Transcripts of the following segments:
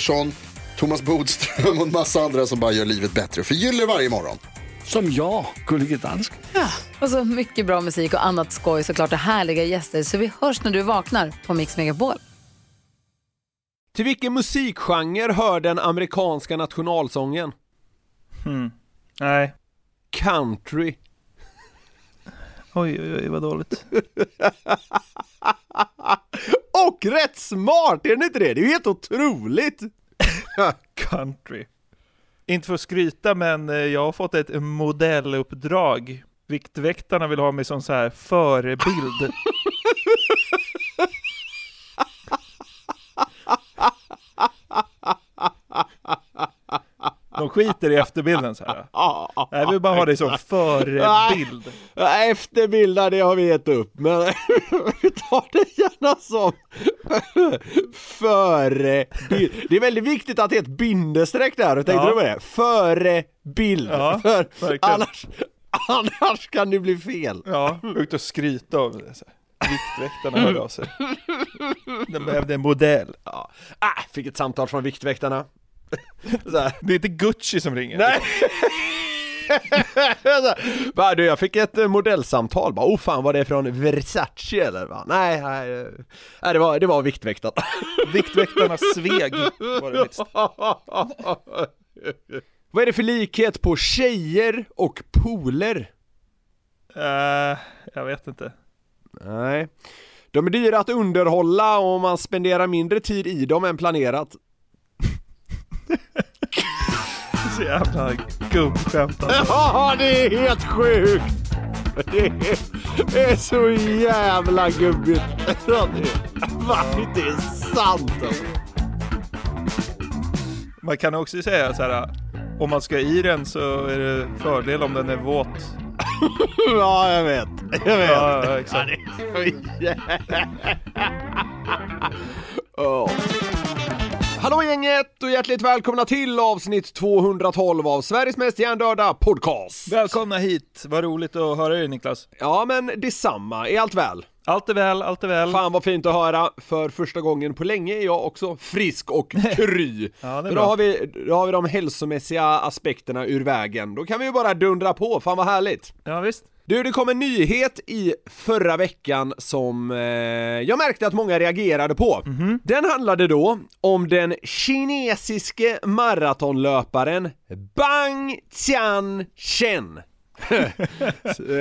Pettersson, Thomas Bodström och en massa andra som bara gör livet bättre. Förgyller varje morgon. Som jag, Gullige Dansken. Och så mycket bra musik och annat skoj såklart och härliga gäster. Så vi hörs när du vaknar på Mix Megapol. Till vilken musikgenre hör den amerikanska nationalsången? Hmm. Nej. Country. Oj, oj, oj, vad dåligt. Och rätt smart, är den inte det? Det är ju helt otroligt! Country. Inte för att skryta, men eh, jag har fått ett modelluppdrag. Viktväktarna vill ha mig som så här förebild. De skiter i efterbilden så här. Jag vill bara ha dig som förebild. Efterbildar, det har vi gett upp, men vi tar det gärna som förebild. Det är väldigt viktigt att det är ett bindestreck där, tänkte Ja. du med det? Förebild. Ja, För annars, annars kan det bli fel. Ja, ut och skryta av det. Så. Viktväktarna hörde av sig. De behövde en modell. Ja. Ah, fick ett samtal från Viktväktarna. Så här. Det är inte Gucci som ringer. Nej! Bara, du, jag fick ett eh, modellsamtal, bara, oh fan var det från Versace eller? Va? Nej, nej, eh, nej det, var, det var Viktväktarna. Viktväktarna sveg var det. Vad är det för likhet på tjejer och pooler? Eh, jag vet inte. Nej. De är dyra att underhålla och man spenderar mindre tid i dem än planerat. Så jävla gubbskämt alltså. Ja, det är helt sjukt! Det är, det är så jävla gubbigt. Ja, det är fan är sant alltså. Man kan också säga så här. Om man ska i den så är det fördel om den är våt. Ja, jag vet. Jag vet. Ja, ja, exakt. Ja. Hallå gänget och hjärtligt välkomna till avsnitt 212 av Sveriges mest hjärndöda podcast. Välkomna hit, vad roligt att höra dig Niklas. Ja men detsamma, är allt väl? Allt är väl, allt är väl. Fan vad fint att höra, för första gången på länge är jag också frisk och kry. Ja, då, har vi, då har vi de hälsomässiga aspekterna ur vägen. Då kan vi ju bara dundra på, fan vad härligt. Ja visst. Du, det kom en nyhet i förra veckan som eh, jag märkte att många reagerade på. Mhm. Den handlade då om den kinesiske maratonlöparen Bang Tian Chen. Eh,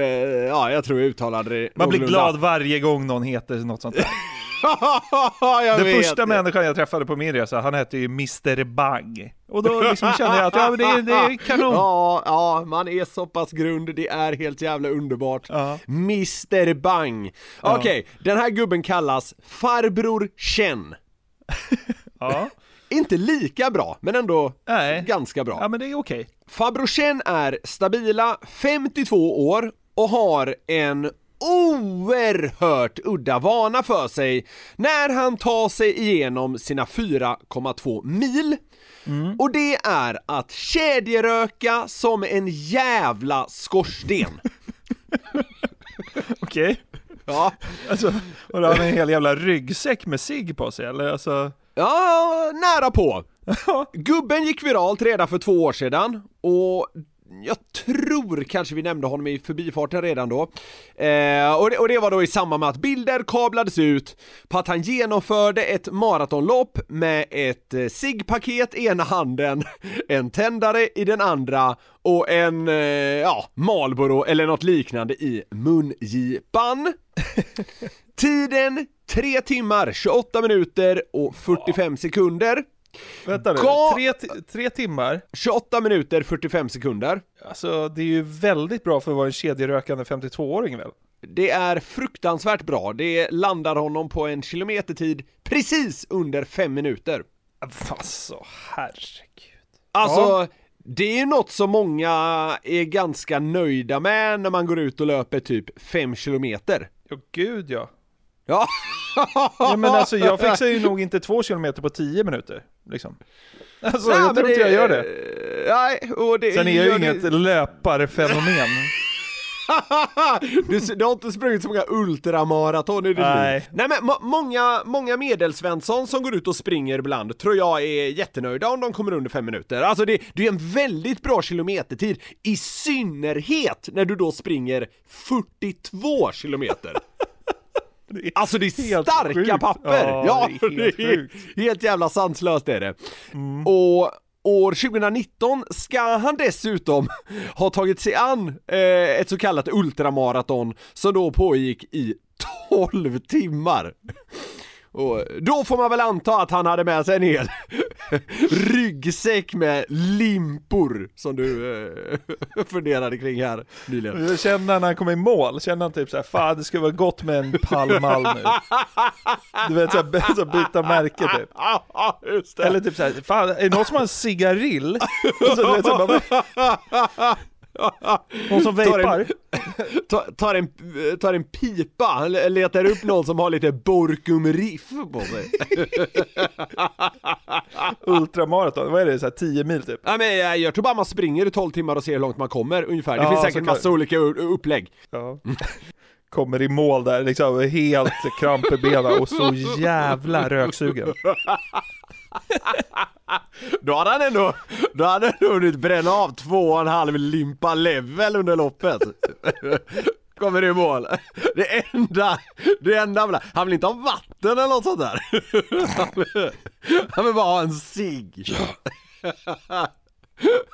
ja, jag tror jag uttalade det Man blir glad varje gång någon heter något sånt där. Den första det. människan jag träffade på min resa, han hette ju Mr Bang. Och då liksom kände jag att ja, men det, är- det är kanon. Ja, ja, man är så pass grund, det är helt jävla underbart. Ja. Mr Bang. Okej, den här gubben kallas Farbror Chen. Ja. Inte lika bra, men ändå Nej. ganska bra. ja, men det är okej. Farbror Chen är stabila 52 år och har en oerhört udda vana för sig när han tar sig igenom sina 4,2 mil. Och det är att kedjeröka som en jävla skorsten. Okej. Ja, Alltså, och då har han en hel jävla ryggsäck med cigg på sig eller? Alltså, ja nära på. Gubben gick viralt redan för två år sedan och jag tror kanske vi nämnde honom i förbifarten redan då. Eh, och, det, och det var då i samband med att bilder kablades ut på att han genomförde ett maratonlopp med ett eh, ciggpaket i ena handen, en tändare i den andra och en, eh, ja, Marlboro eller något liknande i mungipan. Tiden 3 timmar, 28 minuter och 45 sekunder. Vänta nu, Ga- tre, tre timmar? 28 minuter, 45 sekunder. Alltså det är ju väldigt bra för att vara en kedjerökande 52-åring väl? Det är fruktansvärt bra. Det landar honom på en kilometertid precis under 5 minuter. Alltså, herregud. Alltså, Ja. det är ju något som många är ganska nöjda med när man går ut och löper typ 5 kilometer. Ja, gud ja. Ja. ja men alltså jag fixar ju nog inte två kilometer på 10 minuter, liksom. Alltså Nej, jag tror inte jag gör det. Nej, och det Sen är jag ju inget det- löparfenomen. du, du har inte sprungit så många ultramaraton i ditt Nej. liv. Nej men må- många, många medelsvensson som går ut och springer ibland tror jag är jättenöjda om de kommer under fem minuter. Alltså det, det är en väldigt bra kilometertid, i synnerhet när du då springer 42 kilometer. Det Alltså det är helt starka sjukt. papper! Ja, Ja, helt sjukt. helt jävla sanslöst är det. Och år 2019 ska han dessutom ha tagit sig an eh, ett så kallat ultramaraton som då pågick i 12 timmar. Och då får man väl anta att han hade med sig en hel ryggsäck med limpor som du eh, funderade kring här nyligen. Jag känner när han kommer i mål, känner han typ såhär, fan det skulle vara gott med en palmall nu. Du vet såhär, så byta märke typ. Eller typ såhär, fan är det någon som har en cigarill? Och så, du vet, så bara, någon som Tar vejpar? Ta- tar, en, tar en pipa, le- letar upp någon som har lite Borkum Riff på sig. Ultramaraton, vad är det? Såhär 10 mil typ? Ja, men jag, jag tror bara man springer i 12 timmar och ser hur långt man kommer ungefär. Det Ja, finns säkert massa olika upplägg. Ja. Kommer i mål där, liksom helt kramp i benen och så jävla röksugen. Då hade han ändå, då hade han hunnit bränna av två och en halv limpa level under loppet. Kommer i mål. Det enda, det enda, han vill inte ha vatten eller något sånt där. Han vill, han vill bara ha en cigg.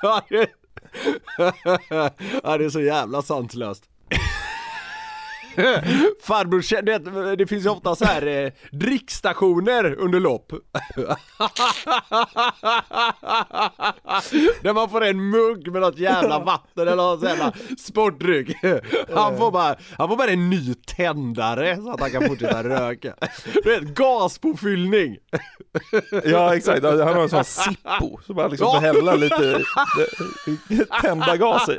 Ja, ja, det är så jävla sanslöst. Farbror du vet, det finns ju ofta så här eh, drickstationer under lopp. Där man får en mugg med något jävla vatten eller något jävla sportdryck. Han får bara, han får bara en ny tändare så att han kan fortsätta röka. Du vet, gaspåfyllning. Ja exakt, han har en sån Zippo som man liksom hälla lite eh, tända gas i.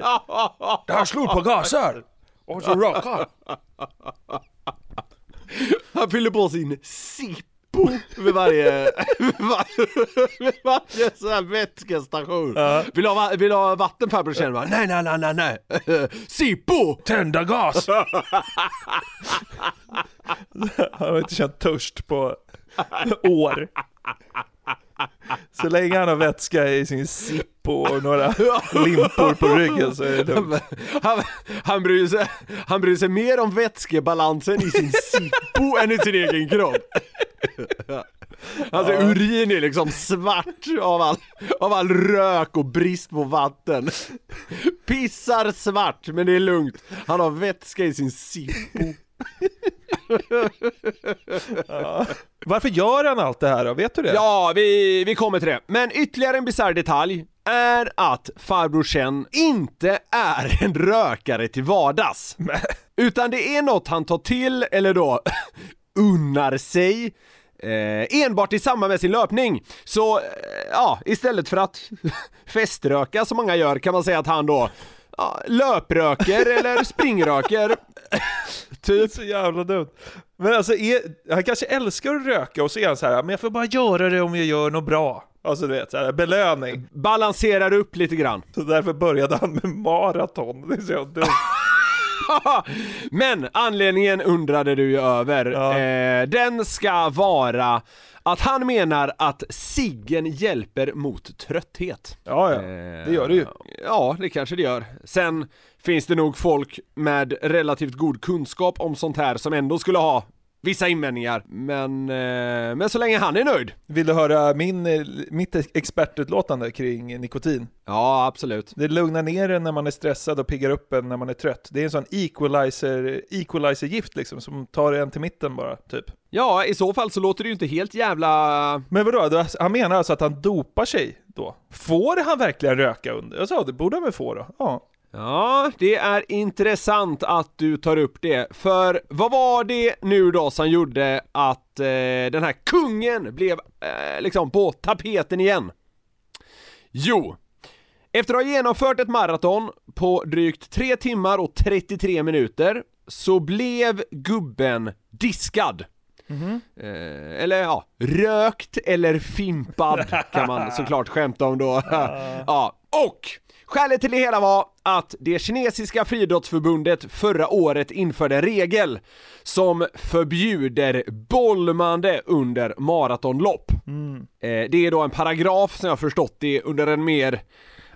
Det här slut på gaser! Och så röka! Han fyller på sin Zippo vid varje, vid varje, vid varje sån här vätskestation. Vill du ha, va- vill du ha vatten farbror känner bara, nej nej nej nej nej. Zippo! Tända gas! Han har inte känt törst på år. Så länge han har vätska i sin Zippo och några limpor på ryggen så är det lugnt. Han, han, bryr sig, han bryr sig mer om vätskebalansen i sin Zippo än i sin egen kropp. Alltså urin är liksom svart av all, av all rök och brist på vatten. Pissar svart, men det är lugnt. Han har vätska i sin Zippo. Varför gör han allt det här då? Vet du det? Ja, vi, vi kommer till det. Men ytterligare en bisarr detalj är att farbror Chen inte är en rökare till vardags. Utan det är något han tar till, eller då unnar sig, eh, enbart i samband med sin löpning. Så, eh, ja, istället för att feströka som många gör kan man säga att han då ja, löpröker eller springröker. Typ. Så jävla dumt. Men alltså, är, han kanske älskar att röka och så är han så här, men jag får bara göra det om jag gör något bra. Alltså du vet, så här, belöning. Balanserar upp lite grann. Så därför började han med maraton. Det är så jävla dumt. Men anledningen undrade du ju över. Ja. Eh, den ska vara att han menar att ciggen hjälper mot trötthet. Ja, ja. Det gör det ju. Ja, det kanske det gör. Sen finns det nog folk med relativt god kunskap om sånt här som ändå skulle ha vissa invändningar. Men, eh, men så länge han är nöjd. Vill du höra min, eh, mitt expertutlåtande kring nikotin? Ja, absolut. Det lugnar ner en när man är stressad och piggar upp en när man är trött. Det är en sån equalizer, equalizer-gift liksom, som tar en till mitten bara, typ. Ja, i så fall så låter det ju inte helt jävla... Men vadå, då- han menar alltså att han dopar sig då? Får han verkligen röka under? Jag sa, det borde han väl få då? Ja. Ja, det är intressant att du tar upp det, för vad var det nu då som gjorde att eh, den här kungen blev eh, liksom på tapeten igen? Jo, efter att ha genomfört ett maraton på drygt 3 timmar och 33 minuter så blev gubben diskad. Eh, eller ja, rökt eller fimpad kan man såklart skämta om då. ja, och skälet till det hela var att det kinesiska friidrottsförbundet förra året införde en regel som förbjuder bolmande under maratonlopp. Eh, det är då en paragraf som jag förstått det under en mer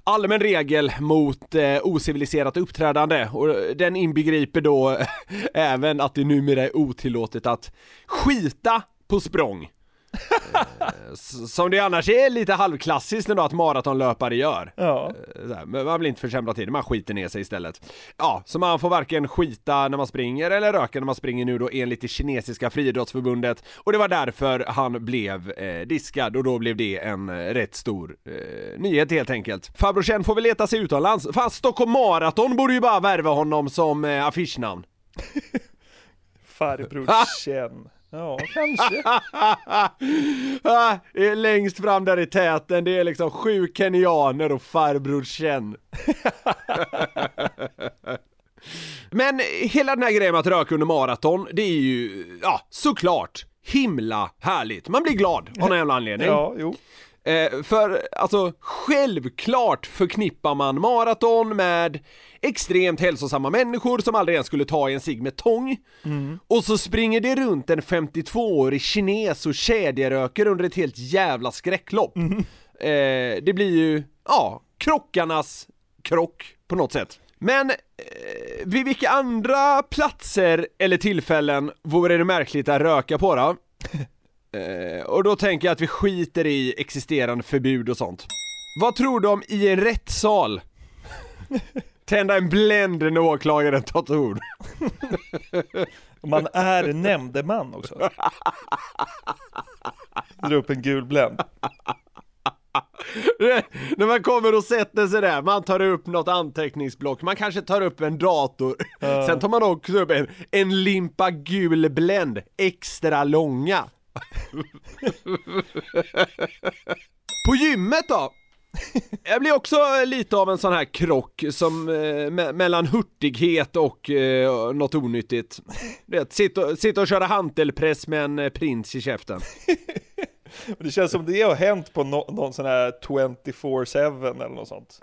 allmän regel mot eh, ociviliserat uppträdande och den inbegriper då även att det numera är otillåtet att skita på språng. Eh, Som det annars är lite halvklassiskt ändå att maratonlöpare gör. Ja. Eh, Men man vill inte försämra tiden, man skiter ner sig istället. Ja, så man får varken skita när man springer eller röka när man springer nu då enligt det kinesiska friidrottsförbundet. Och det var därför han blev eh, diskad och då blev det en eh, rätt stor eh, nyhet helt enkelt. Farbror Chen får väl leta sig utomlands. Fan, Stockholm Marathon borde ju bara värva honom som eh, affischnamn. Farbror Chen. Ja, kanske. Längst fram där i täten, det är liksom sju kenyaner och farbror Chen. Men hela den här grejen med att röka under maraton, det är ju, ja, såklart himla härligt. Man blir glad av någon jävla anledning. Ja, jo. Eh, för alltså, självklart förknippar man maraton med extremt hälsosamma människor som aldrig ens skulle ta i en cigg med tång. Och så springer det runt en 52-årig kines och kedjeröker under ett helt jävla skräcklopp. Eh, det blir ju, ja, krockarnas krock på något sätt. Men eh, vid vilka andra platser eller tillfällen vore det märkligt att röka på då? Eh, och då tänker jag att vi skiter i existerande förbud och sånt. Vad tror om i en rättssal? Tända en bländ när åklagaren tar till ord. Man är nämndeman också. Dra upp en gul bländ. när man kommer och sätter sig där, man tar upp något anteckningsblock, man kanske tar upp en dator. Sen tar man också upp en, en limpa gul bländ, extra långa. På gymmet då? Jag blir också lite av en sån här krock som eh, me- mellan hurtighet och eh, något onyttigt. Vet, sitta, och- sitta och köra hantelpress med en eh, prins i käften. Det känns som det har hänt på no någon sån här 24-7 eller något sånt.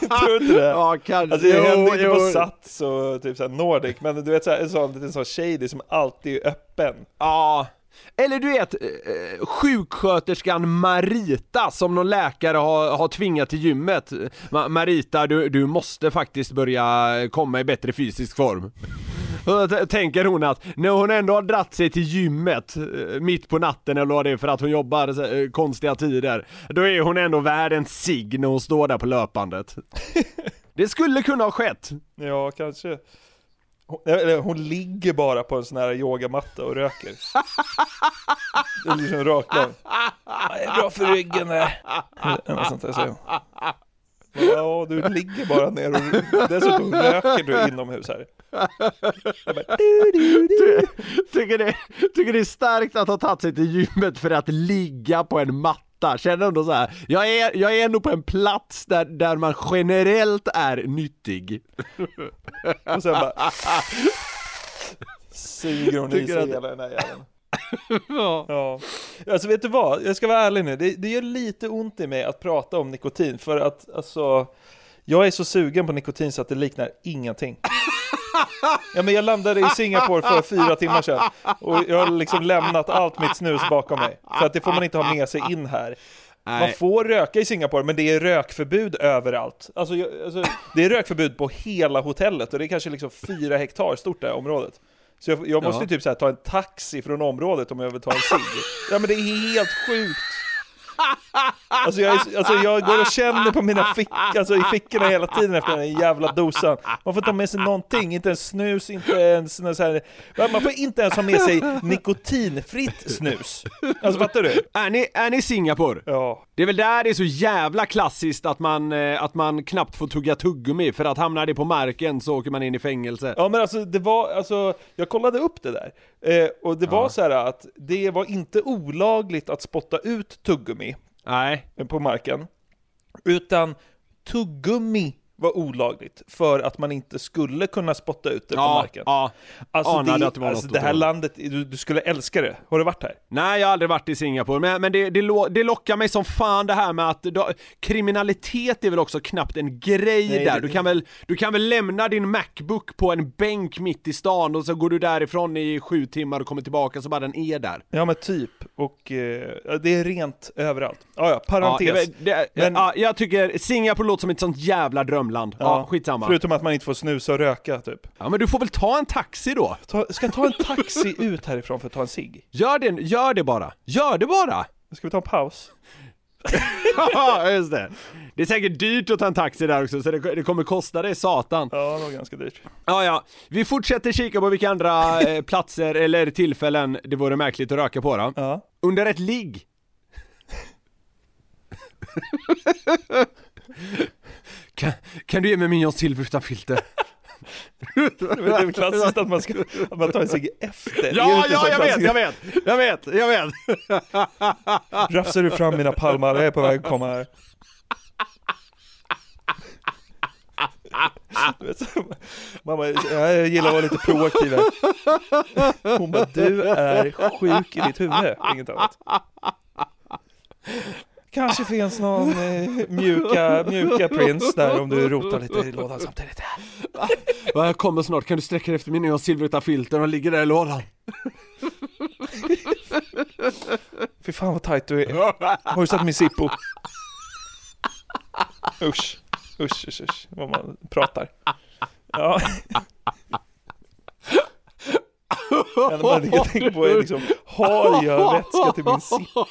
Tror du inte det? Ja, kanske. Alltså det Jo, händer inte på Sats och typ såhär Nordic, men du vet såhär, en sån liten sån shady som alltid är öppen. Ja, eller du vet, eh, sjuksköterskan Marita som någon läkare har, har tvingat till gymmet. Ma- Marita, du, du måste faktiskt börja komma i bättre fysisk form. Då tänker hon att när hon ändå har dratt sig till gymmet eh, mitt på natten eller vad det är för att hon jobbar eh, konstiga tider, då är hon ändå värd en cigg när hon står där på löpandet. Det skulle kunna ha skett. Ja, kanske. Hon, eller, hon ligger bara på en sån här yogamatta och röker. Det är liksom raklång. Det är bra för ryggen det. Eller något sånt där säger hon. Ja, du ligger bara ner och dessutom röker du inomhus här. Bara, du, du, du. tycker, det, tycker det är starkt att ha tagit sig till gymmet för att ligga på en matta. Känner ändå så här. jag är, jag är ändå på en plats där, där man generellt är nyttig. Och sen bara suger hon i sig hela den här jäveln. Ja. Ja. Alltså vet du vad, jag ska vara ärlig nu, det, det gör lite ont i mig att prata om nikotin för att alltså Jag är så sugen på nikotin så att det liknar ingenting Ja men jag landade i Singapore för fyra timmar sedan och jag har liksom lämnat allt mitt snus bakom mig. För att det får man inte ha med sig in här. Man Nej. får röka i Singapore, men det är rökförbud överallt. Alltså, jag, alltså, det är rökförbud på hela hotellet och det är kanske liksom fyra hektar stort det här området. Så jag, jag måste Ja. typ så här, ta en taxi från området om jag vill ta en cigg. Ja men det är helt sjukt. Alltså jag, alltså jag går och känner på mina fickor, alltså i fickorna hela tiden efter den här jävla dosan. Man får inte ha med sig någonting, inte ens snus, inte ens så här, man får inte ens ha med sig nikotinfritt snus. Alltså fattar du? Är ni, är ni i Singapore? Ja. Det är väl där det är så jävla klassiskt att man, eh, att man knappt får tugga tuggummi för att hamnar det på marken så åker man in i fängelse. Ja men alltså det var, alltså jag kollade upp det där. Eh, och det var så här att det var inte olagligt att spotta ut tuggummi Nej. på marken. Utan tuggummi var olagligt för att man inte skulle kunna spotta ut det på Ja, marken. ja. Alltså, Anade det, att det var alltså något det här det landet, du, du skulle älska det. Har du varit här? Nej, jag har aldrig varit i Singapore, men, men det, det, lo, det lockar mig som fan det här med att då, kriminalitet är väl också knappt en grej Nej, där. Du kan, väl, du kan väl lämna din Macbook på en bänk mitt i stan och så går du därifrån i sju timmar och kommer tillbaka så bara den är där. Ja men typ, och eh, ja, det är rent överallt. Ja, ja, Ja, parentes. det, det, Men- ja, jag tycker Singapore låter som ett sånt jävla drömland. Ja, skitsamma. Förutom att man inte får snusa och röka typ. Ja men du får väl ta en taxi då? Ta, ska jag ta en taxi ut härifrån för att ta en cigg? Gör det, gör det bara. Gör det bara! Ska vi ta en paus? Ja, just det. Det är säkert dyrt att ta en taxi där också, så det, det kommer kosta dig satan. Ja, det var ganska dyrt. Ja, ja. Vi fortsätter kika på vilka andra eh, platser eller tillfällen det vore märkligt att röka på då. Ja. Under ett ligg. kan, kan du ge mig min John Silver utan filter? Det är väl klassiskt att man, ska, att man tar en cigg efter. Ja, ja, jag vet, jag vet, jag vet, jag vet. Rafsar du fram mina palmar, jag är på väg att komma här. Mamma, jag gillar att vara lite proaktiv här. Hon bara, du är sjuk i ditt huvud, inget annat. Kanske finns någon eh, mjuka, mjuka Prince där om du rotar lite i lådan samtidigt. Ja, Jag kommer snart, kan du sträcka dig efter min Silver utan filter? De ligger där i lådan. Fy fan vad tajt du är. Har du sett min Zippo? Usch, usch, usch, usch, vad man pratar. Ja. Det enda kan tänka på är liksom, har jag vätska till min Zippo?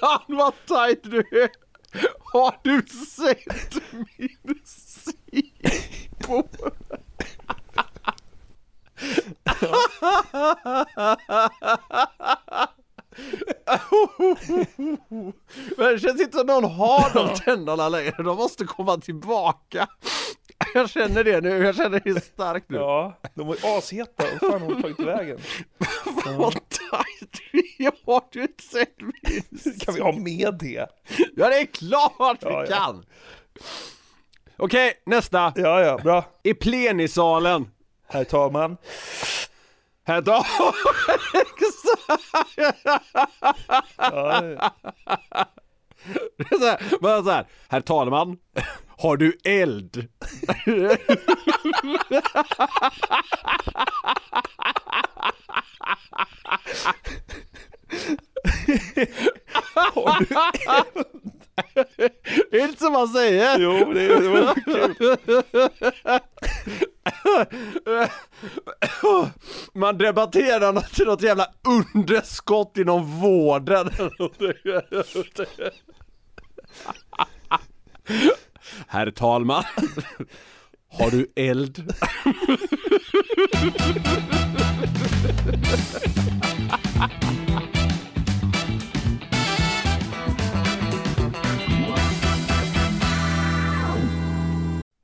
Fan vad tight du är! Har du sett min sipo? Men det känns inte som någon har de tänderna längre, de måste komma tillbaka. Jag känner det nu, jag känner det starkt nu. Ja, de var asheta, vad fan har de tagit vägen? Vad tight vi har inte sett min Kan vi ha med det? Ja det är klart vi Ja, ja. kan! Okej, nästa. Ja, ja, bra. I plenisalen. Herr talman. Här då. Ja, Det är så här, bara så här. Herr talman, har du eld? har du... Det är inte som man säger. Jo, det, det var kul. Man debatterar något, något jävla underskott inom vården. Herr talman, har du eld?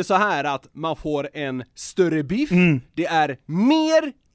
det så här att man får en större biff, det är mer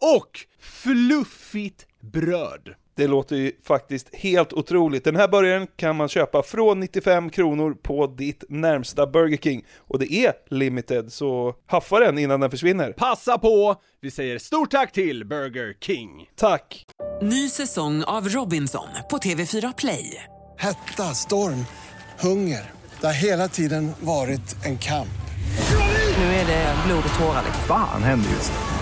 och fluffigt bröd. Det låter ju faktiskt helt otroligt. Den här burgaren kan man köpa från 95 kronor på ditt närmsta Burger King. Och det är limited, så haffa den innan den försvinner. Passa på! Vi säger stort tack till Burger King. Tack! Ny säsong av Robinson på TV4 Play. Hetta, storm, hunger. Det har hela tiden varit en kamp. Nu är det blod och tårar. liksom. Fan händer just nu.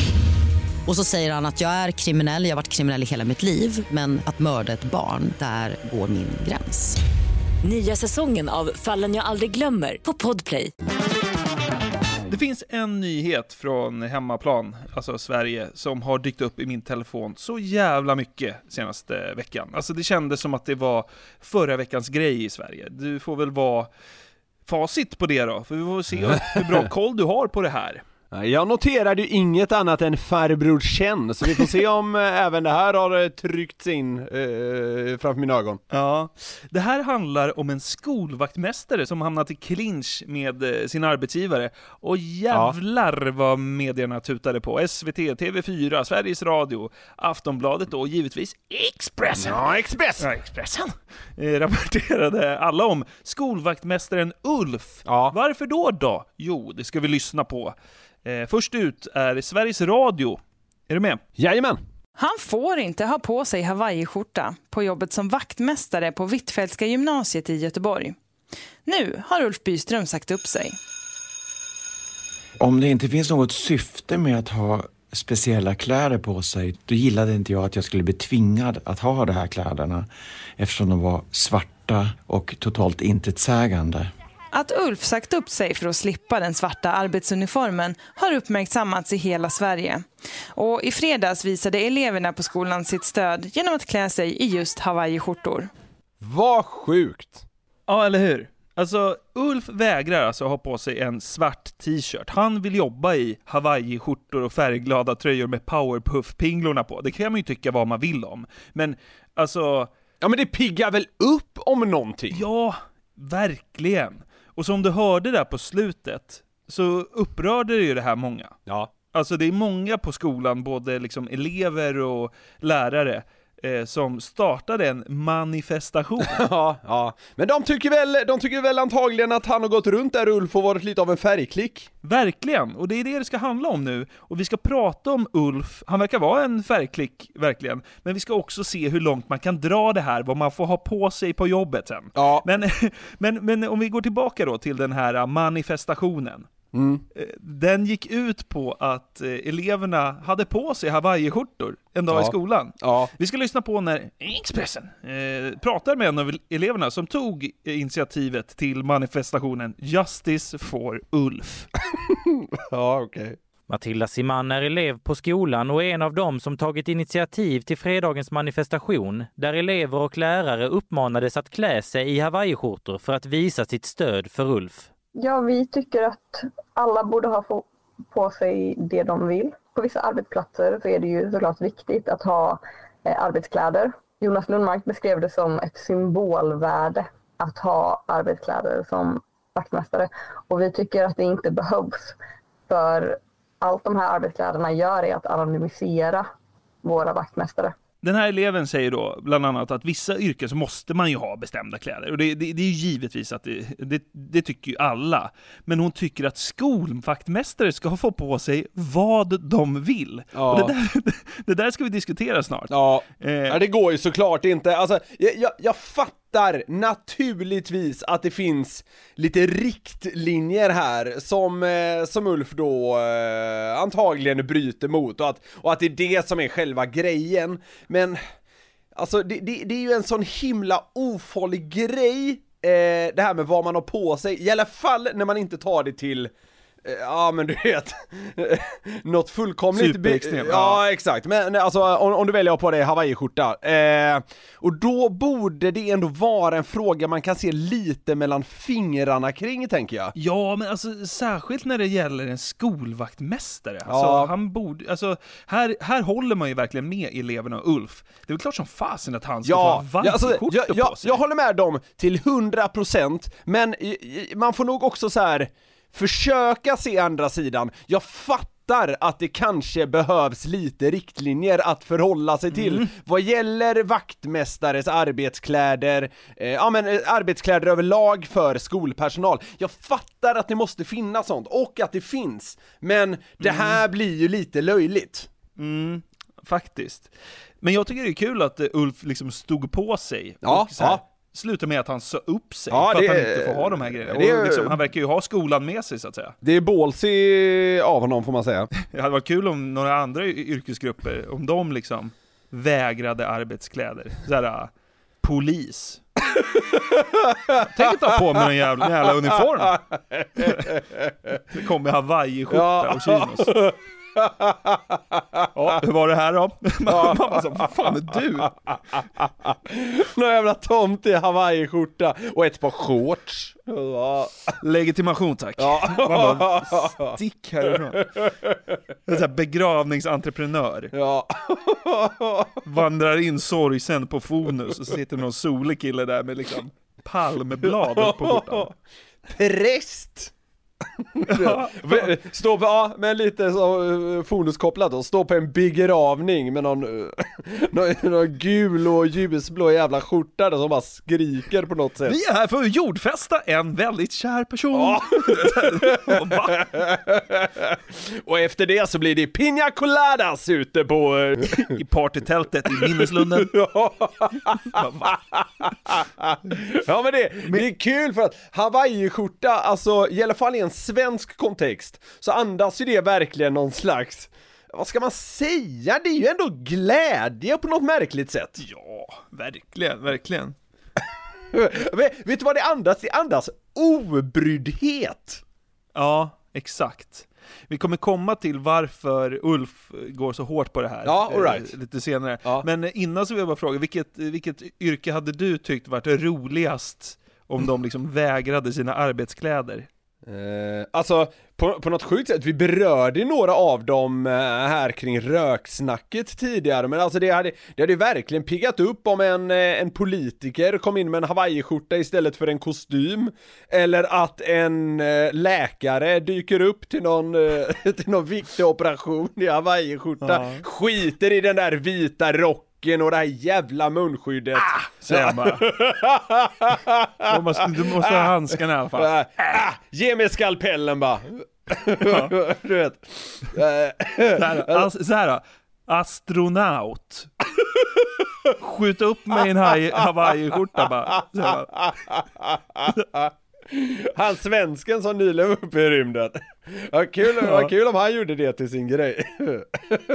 Och så säger han att jag är kriminell, jag har varit kriminell i hela mitt liv men att mörda ett barn, där går min gräns. Nya säsongen av Fallen jag aldrig glömmer på Podplay. Det finns en nyhet från hemmaplan, alltså Sverige, som har dykt upp i min telefon så jävla mycket senaste veckan. Alltså det kändes som att det var förra veckans grej i Sverige. Du får väl vara facit på det då, för vi får se hur bra koll du har på det här. Jag noterade ju inget annat än farbror Chen, så vi får se om eh, även det här har eh, tryckts in eh, framför mina ögon. Ja, det här handlar om en skolvaktmästare som hamnat i clinch med eh, sin arbetsgivare. Och jävlar vad medierna tutade på. SVT, TV4, Sveriges Radio, Aftonbladet och givetvis Expressen. Ja, Express! Ja, Expressen. Eh, rapporterade alla om skolvaktmästaren Ulf. Ja. Varför då då? Jo, det ska vi lyssna på. Eh, först ut är Sveriges Radio. Är du med? Jajamän! Han får inte ha på sig hawaiiskjorta på jobbet som vaktmästare på Hvitfeldtska gymnasiet i Göteborg. Nu har Ulf Byström sagt upp sig. Om det inte finns något syfte med att ha speciella kläder på sig, då gillade inte jag att jag skulle bli tvingad att ha de här kläderna eftersom de var svarta och totalt intetsägande. Att Ulf sagt upp sig för att slippa den svarta arbetsuniformen har uppmärksammats i hela Sverige. Och i fredags visade eleverna på skolan sitt stöd genom att klä sig i just hawaiiskjortor. Vad sjukt! Ja, eller hur? Alltså, Ulf vägrar alltså ha på sig en svart t-shirt. Han vill jobba i hawaiiskjortor och färgglada tröjor med powerpuff-pinglorna på. Det kan man ju tycka vad man vill om. Men, alltså... Ja men det piggar väl upp om någonting? Ja, verkligen. Och som du hörde där på slutet, så upprörde ju det här många. Ja. Alltså det är många på skolan, både liksom elever och lärare, eh, som startade en manifestation. ja, ja. Men de tycker, väl, de tycker väl antagligen att han har gått runt där Ulf och varit lite av en färgklick. Verkligen, och det är det det ska handla om nu. Och vi ska prata om Ulf, han verkar vara en färgklick, verkligen. Men vi ska också se hur långt man kan dra det här, vad man får ha på sig på jobbet sen. Ja. Men, men, men om vi går tillbaka då till den här manifestationen. Mm. Eh, Den gick ut på att eh, eleverna hade på sig hawaiiskjortor en dag Ja. i skolan. Ja. Vi ska lyssna på när Expressen eh, pratar med en av eleverna som tog initiativet till manifestationen Justice for Ulf. ja, okej. Matilda Siman är elev på skolan och är en av dem som tagit initiativ till fredagens manifestation där elever och lärare uppmanades att klä sig i hawaiiskjortor för att visa sitt stöd för Ulf. Ja, vi tycker att alla borde ha få på sig det de vill. På vissa arbetsplatser så är det ju såklart viktigt att ha eh, arbetskläder. Jonas Lundmark beskrev det som ett symbolvärde att ha arbetskläder som vaktmästare. Och vi tycker att det inte behövs. För allt de här arbetskläderna gör är att anonymisera våra vaktmästare. Den här eleven säger då bland annat att vissa yrken så måste man ju ha bestämda kläder. Och det, det, det är ju givetvis att det, det, det tycker ju alla. Men hon tycker att skolvaktmästare ska få på sig vad de vill. Ja. Och det, där, det där ska vi diskutera snart. Ja, Eh, det går ju såklart inte. Alltså, jag, jag, jag fattar naturligtvis att det finns lite riktlinjer här som, eh, som Ulf då eh, antagligen bryter mot och att, och att det är det som är själva grejen. Men alltså det, det, det är ju en sån himla ofarlig grej eh, det här med vad man har på sig, i alla fall när man inte tar det till eh, Ja men du vet, något fullkomligt... Superextremt, ja. exakt, men alltså om, om du väljer att ha på dig hawaiiskjorta, eh, och då borde det ändå vara en fråga man kan se lite mellan fingrarna kring tänker jag. Ja, men alltså särskilt när det gäller en skolvaktmästare. Ja. Alltså, han borde, alltså, här, här håller man ju verkligen med eleverna och Ulf. Det är väl klart som fasen att han ska Ja, få ha ja, alltså, vaktskjorta jag, på jag, sig. jag håller med dem till 100% men man får nog också så här försöka se andra sidan. Jag fattar att det kanske behövs lite riktlinjer att förhålla sig till Mm. vad gäller vaktmästares arbetskläder, eh, ja men eh, arbetskläder överlag för skolpersonal. Jag fattar att det måste finnas sånt, och att det finns, men det här blir ju lite löjligt. Mm, faktiskt. Men jag tycker det är kul att eh, Ulf liksom stod på sig. Ja, och så här, ja. Sluta med att han sa upp sig Ja, för det att han inte får ha de här grejerna. det Och liksom, han verkar ju ha skolan med sig så att säga. Det är ballsy av honom får man säga. Det hade varit kul om några andra yrkesgrupper, om de liksom vägrade arbetskläder. Såhär, äh, polis. Tänk inte ha på mig någon jävla, jävla uniform. Det kommer hawaiiskjorta och chinos. Ja, hur var det här då? Bara så, vad fan är du? Någon jävla tomt i hawaiiskjorta och ett par shorts. Ja. Legitimation tack. Ja. Man bara, stick härifrån. En sån här begravningsentreprenör. Ja. Vandrar in sorgsen på Fonus och så sitter någon solig kille där med liksom palmblad på skjortan. Präst! Stå på, ja, men lite så uh, fonuskopplat då, stå på en begravning med någon, uh, någon, någon gul och ljusblå jävla skjorta där som bara skriker på något sätt. Vi är här för att jordfästa en väldigt kär person. Ja. och efter det så blir det pina coladas ute på... uh, I partytältet i minneslunden. ja men det, det är kul för att hawaiiskjorta, alltså i alla fall i en svensk kontext, så andas ju det verkligen någon slags, vad ska man säga, det är ju ändå glädje på något märkligt sätt. Ja, verkligen, verkligen. vet, du vad det andas? Det andas obryddhet. Ja, exakt. Vi kommer komma till varför Ulf går så hårt på det här Ja, all right. eh, lite senare. Men innan så vill jag bara fråga, vilket, vilket yrke hade du tyckt varit roligast om de liksom vägrade sina arbetskläder? Eh, alltså, på, på något sjukt sätt, vi berörde några av dem eh, här kring röksnacket tidigare, men alltså det hade, det hade verkligen piggat upp om en, eh, en politiker kom in med en hawaiiskjorta istället för en kostym, eller att en eh, läkare dyker upp till någon, eh, till någon viktig operation i hawaiiskjorta, Ja. skiter i den där vita rocken och det här jävla munskyddet. Ah, säger han bara. Du måste, du måste ha handskarna i alla fall. Ah, ah, ge mig skalpellen bara. du vet. Så här, as, så här då. astronaut. Skjut upp mig i en hawaiiskjorta bara. Han svensken som nyligen var uppe i rymden. Vad kul, vad kul om han gjorde det till sin grej.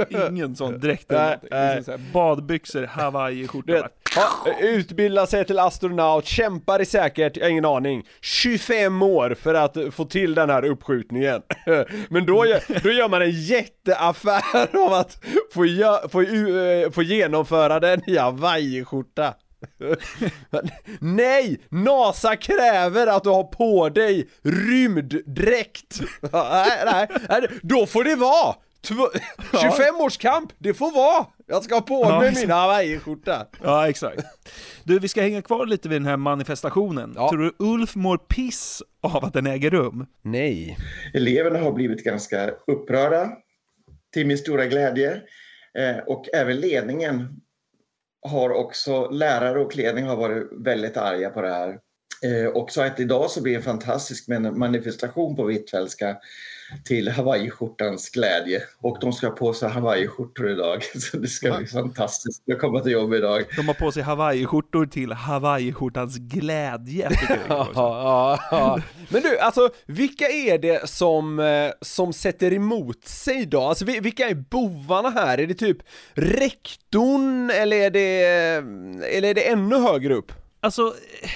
Ingen sån dräkt eller Nej, nej. Liksom så Badbyxor, hawaiiskjorta. vet, bara. ha, utbilda sig till astronaut, kämpar i säkert, jag har ingen aning, 25 år för att få till den här uppskjutningen. Men då gör, då gör man en jätteaffär av att få, få, eh, få genomföra den i hawaiiskjorta. Nej! NASA kräver att du har på dig rymddräkt! nej, nej, nej, då får det vara! Tv- 25 års kamp, det får vara! Jag ska ha på Ja, mig min hawaiiskjorta. Ja, exakt. Du, vi ska hänga kvar lite vid den här manifestationen. Tror du Ulf mår piss av att den äger rum? Nej. Eleverna har blivit ganska upprörda, till min stora glädje. Eh, och även ledningen har också, lärare och ledning har varit väldigt arga på det här. Eh, och så att idag så blir det en fantastisk manifestation på Hvitfeldtska till hawaiiskjortans glädje. Och de ska ha på sig hawaiiskjortor idag, så det ska bli fantastiskt att komma till jobb idag. De har på sig hawaiiskjortor till hawaiiskjortans glädje. Ja, ja, ja. Men du, alltså vilka är det som, eh, som sätter emot sig då? Alltså vi- vilka är bovarna här? Är det typ rektorn eller är det, eller är det ännu högre upp? Alltså, eh,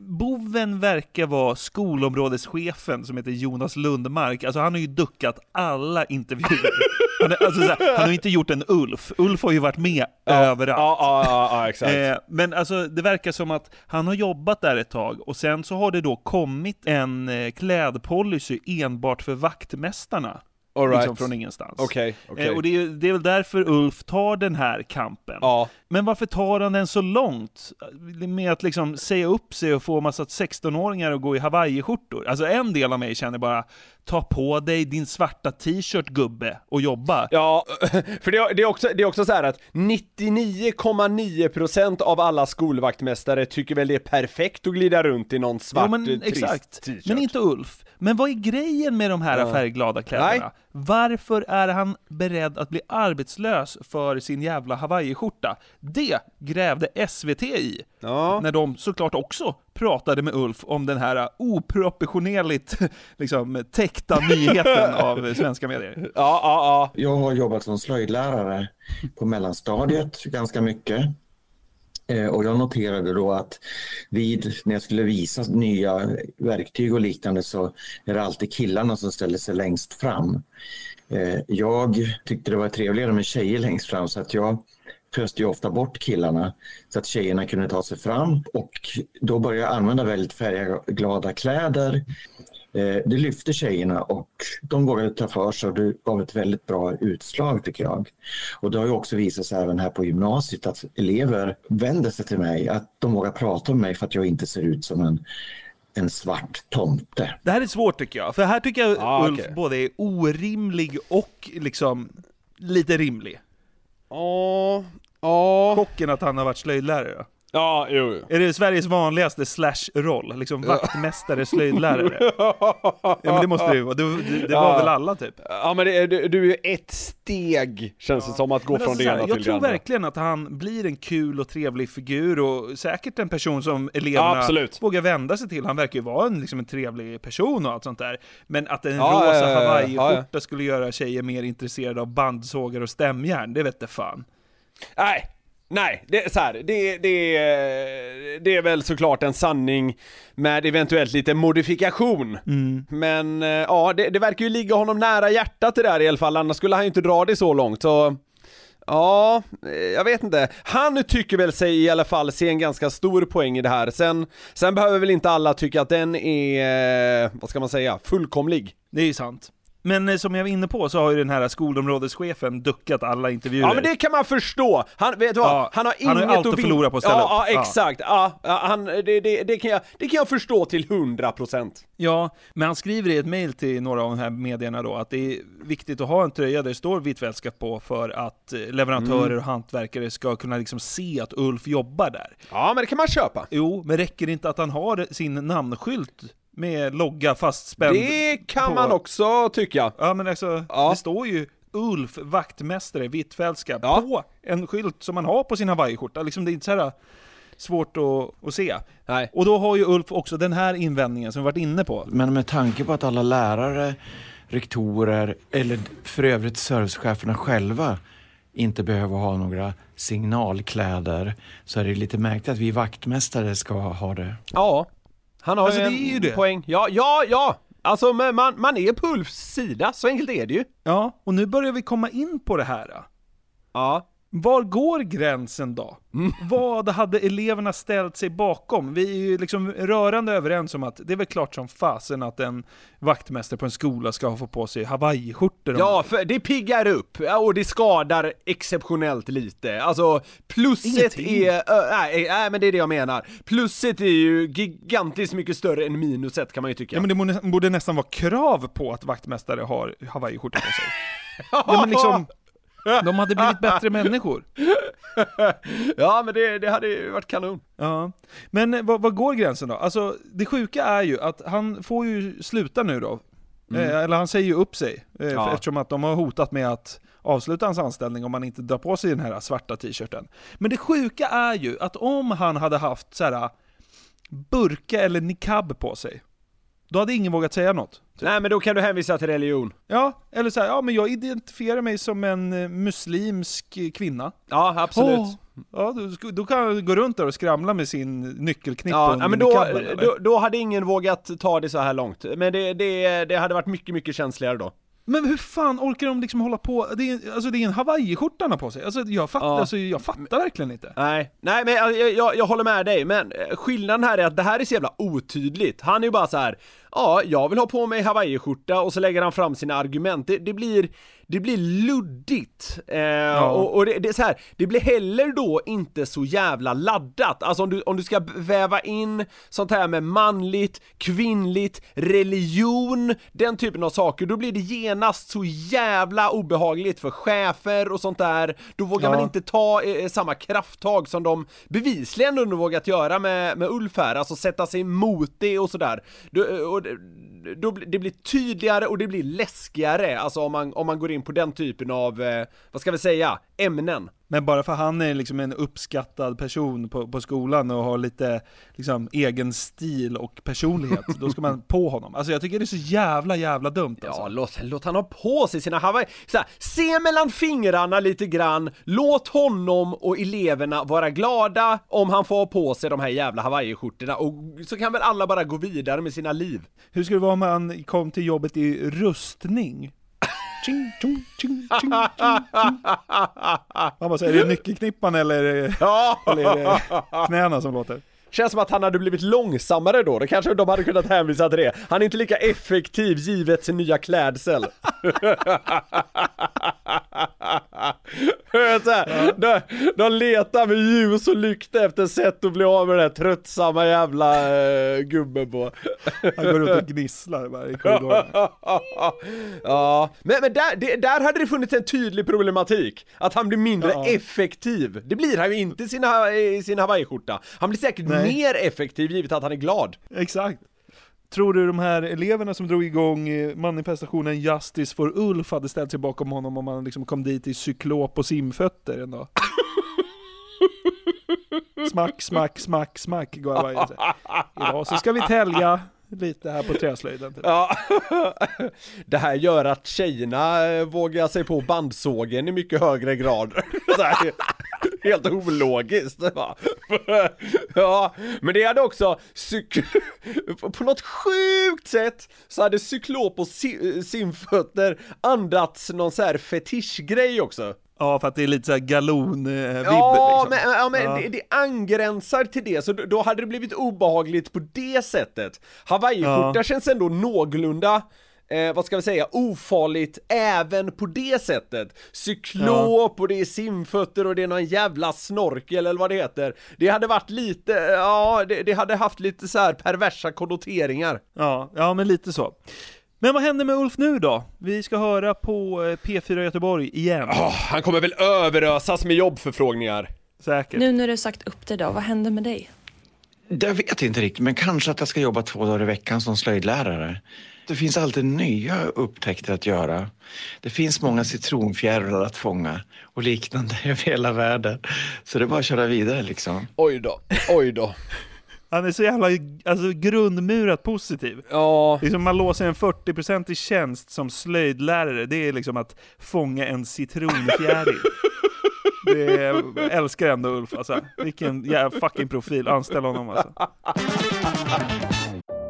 boven verkar vara skolområdeschefen som heter Jonas Lundmark. Alltså han har ju duckat alla intervjuer. Han, är- alltså, så här, han har inte gjort en Ulf. Ulf har ju varit med överallt. Ja, ja, ja, ja exakt. Eh, men alltså det verkar som att han har jobbat där ett tag och sen så har det då kommit en eh, klädpolicy enbart för vaktmästarna. All right. Liksom från ingenstans. Okej, okej. Eh, och det är, det är väl därför Ulf tar den här kampen. Ja. Men varför tar han den så långt? Med att liksom säga upp sig och få massa 16-åringar att gå i hawaiiskjortor. Alltså en del av mig känner bara, ta på dig din svarta t-shirt gubbe och jobba. Ja, för det, det, är också, det är också så här att 99,9% av alla skolvaktmästare tycker väl det är perfekt att glida runt i någon svart Jo, men, trist exakt. t-shirt. Men inte Ulf. Men vad är grejen med de här Ja. färgglada kläderna? Nej. Varför är han beredd att bli arbetslös för sin jävla hawaiiskjorta? Det grävde SVT i. När de såklart också pratade med Ulf om den här oproportionerligt liksom, täckta nyheten av svenska medier. Ja, ja, ja. Jag har jobbat som slöjdlärare på mellanstadiet ganska mycket. Eh, och jag noterade då att vid, när jag skulle visa nya verktyg och liknande så är det alltid killarna som ställer sig längst fram. Eh, jag tyckte det var trevligare med tjejer längst fram så att jag föste ju ofta bort killarna så att tjejerna kunde ta sig fram och då började jag använda väldigt färgglada kläder. Eh, Det lyfte tjejerna och de vågade ta för sig och det gav ett väldigt bra utslag tycker jag. Och det har ju också visat sig även här på gymnasiet att elever vänder sig till mig, att de vågar prata med mig för att jag inte ser ut som en, en svart tomte. Det här är svårt tycker jag, för här tycker jag Ah, Ulf okej. både är orimlig och liksom lite rimlig. Ja, ja. Chocken att han har varit slöjdlärare. Ja, jo, jo. Är det Sveriges vanligaste slash-roll? Liksom vaktmästare, slöjdlärare? Ja men det måste det ju vara, det, det, det var Ja. väl alla typ? Ja men det du, du är ju ett steg, känns det som, att gå Men från alltså det ena jag till det tror andra. verkligen att han blir en kul och trevlig figur och säkert en person som eleverna Ja, vågar vända sig till. Han verkar ju vara en, liksom en trevlig person och allt sånt där. Men att en Ja, rosa ja, hawaiiskjorta skulle göra tjejer mer intresserade av bandsågar och stämjärn, det vet jag fan. Nej, nej, det är så här, det, det, är- det är väl såklart en sanning med eventuellt lite modifikation. Mm. Men eh, ja, det, det verkar ju ligga honom nära hjärtat det där i alla fall, annars skulle han ju inte dra det så långt. Så Ja, eh, jag vet inte. Han tycker väl sig i alla fall se en ganska stor poäng i det här. Sen, sen behöver väl inte alla tycka att den är, eh, vad ska man säga, fullkomlig. Det är ju sant. Men eh, som jag var inne på så har ju den här skolområdeschefen duckat alla intervjuer. Ja men det kan man förstå! Han, vet du vad? Ja, han har han har inget allt att förlora på ja, upp. Ja, Ja. exakt. Ja, ja, han, det, det, det, kan jag, det kan jag förstå till 100%. Ja, men han skriver i ett mejl till några av de här medierna då att det är viktigt att ha en tröja där det står Hvitfeldtska på för att eh, leverantörer Mm. och hantverkare ska kunna liksom se att Ulf jobbar där. Ja, men det kan man köpa. Jo, men räcker det inte att han har sin namnskylt med logga fastspänd? Det kan på- man också tycka. Ja, men alltså, det står ju Ulf, vaktmästare, Hvitfeldtska, på en skylt som man har på sin hawaiiskjorta. Liksom, det är inte så här svårt att, att se. Nej. Och då har ju Ulf också den här invändningen som vi varit inne på. Men med tanke på att alla lärare, rektorer eller för övrigt servicecheferna själva inte behöver ha några signalkläder så är det lite märkligt att vi vaktmästare ska ha det. Ja, han har Alltså, ju det en är ju det. poäng. Ja, ja, ja! Alltså man, man är på Ulfs sida, så enkelt är det ju. Ja, och nu börjar vi komma in på det här. Ja. Var går gränsen då? Vad hade eleverna ställt sig bakom? Vi är ju liksom rörande överens om att det är väl klart som fasen att en vaktmästare på en skola ska få på sig hawaiiskjortor. Ja, för det piggar upp och det skadar exceptionellt lite. Alltså, plusset Ingenting. är... Nej, nej, men det är det jag menar. Plusset är ju gigantiskt mycket större än minuset kan man ju tycka. Ja men det borde nästan vara krav på att vaktmästare har hawaiiskjortor på sig. ja men liksom, de hade blivit bättre människor. ja men det, det hade ju varit kanon. Ja, men eh, vad, vad går gränsen då? Alltså det sjuka är ju att han får ju sluta nu då. Mm. Eh, eller han säger ju upp sig. Eh, Ja. Eftersom att de har hotat med att avsluta hans anställning om han inte drar på sig den här svarta t-shirten. Men det sjuka är ju att om han hade haft så här burka eller niqab på sig, då hade ingen vågat säga något. Nej men då kan du hänvisa till religion. Ja, eller så här, ja men jag identifierar mig som en eh, muslimsk kvinna. Ja, absolut. Åh, ja, då, då kan han gå runt där och skramla med sin nyckelknippa Ja, under men då, eller? då, då hade ingen vågat ta det så här långt. Men det, det, det hade varit mycket, mycket känsligare då. Men hur fan orkar de liksom hålla på? Det är, alltså det är en hawaiiskjorta han har på sig. Alltså jag fattar, Ja. alltså, jag fattar verkligen inte. Nej, nej men jag, jag, jag håller med dig, men eh, skillnaden här är att det här är så jävla otydligt. Han är ju bara så här. ja, jag vill ha på mig hawaiiskjorta och så lägger han fram sina argument. Det, det blir, det blir luddigt. Eh, Och, och det, det är så här, det blir heller då inte så jävla laddat. Alltså om du, om du ska väva in sånt här med manligt, kvinnligt, religion, den typen av saker, då blir det genast så jävla obehagligt för chefer och sånt där. Då vågar Ja. man inte ta eh, samma krafttag som de bevisligen ändå vågat göra med, med Ulf här, alltså sätta sig emot det och sådär. Då, eh, och då, blir- det blir tydligare och det blir läskigare, alltså om man, om man går in på den typen av, eh, vad ska vi säga, ämnen. Men bara för han är liksom en uppskattad person på, på skolan och har lite liksom, egen stil och personlighet, då ska man på honom. Alltså jag tycker det är så jävla jävla dumt alltså. Ja, låt, låt han ha på sig sina hawaii... Så här, se mellan fingrarna lite grann, låt honom och eleverna vara glada om han får ha på sig de här jävla hawaiiskjortorna och så kan väl alla bara gå vidare med sina liv. Hur skulle det vara om han kom till jobbet i rustning? Ching, ching, ching, ching. Han bara säger, är det nyckelknippan eller, eller är det knäna som låter? Känns som att han hade blivit långsammare då, det kanske de hade kunnat hänvisa till det. Han är inte lika effektiv givet sin nya klädsel. Här, de, de letar med ljus och lykta efter sätt att bli av med den här tröttsamma jävla uh, gubben på. Han går runt och gnisslar bara i korridoren. ja, men, men där, det, där hade det funnits en tydlig problematik. Att han blir mindre Ja. effektiv. Det blir han ju inte i sin, i sin hawaiiskjorta. Han blir säkert Nej. Mer effektiv givet att han är glad. Exakt. Tror du de här eleverna som drog igång eh, manifestationen Justice for Ulf hade ställt sig bakom honom om han liksom kom dit i cyklop och simfötter en dag? Smack, smack, smack, smack går varje här. Idag så ska vi tälja lite här på träslöjden. Typ. Ja, det här gör att tjejerna eh, vågar sig på bandsågen i mycket högre grad. Helt ologiskt. Ja, men det hade också på något sjukt sätt så hade cyklop och si- simfötter andats någon så här fetischgrej också. Ja, för att det är lite såhär galon-vibb Ja, liksom. men, ja, men Ja. Det, det angränsar till det, så då, då hade det blivit obehagligt på det sättet. Hawaiiskjorta Ja. känns ändå någorlunda Eh, vad ska vi säga, ofarligt även på det sättet. Cyklop och det är simfötter och det är någon jävla snorkel eller vad det heter. Det hade varit lite, ja, det, det hade haft lite så här perversa konnoteringar. Ja, ja men lite så. Men vad händer med Ulf nu då? Vi ska höra på eh, P4 Göteborg igen. han kommer väl överösas med jobbförfrågningar. Säkert. Nu när du sagt upp dig då, vad händer med dig? Jag vet inte riktigt, men kanske att jag ska jobba två dagar i veckan som slöjdlärare. Det finns alltid nya upptäckter att göra. Det finns många citronfjärilar att fånga och liknande över hela världen. Så det är bara att köra vidare liksom. Oj då, oj då. Han är så jävla alltså, grundmurat positiv. Ja. Liksom man låser en 40% tjänst som slöjdlärare, det är liksom att fånga en citronfjäril. Det är, älskar ändå Ulf alltså. Vilken jävla fucking profil, anställ honom alltså.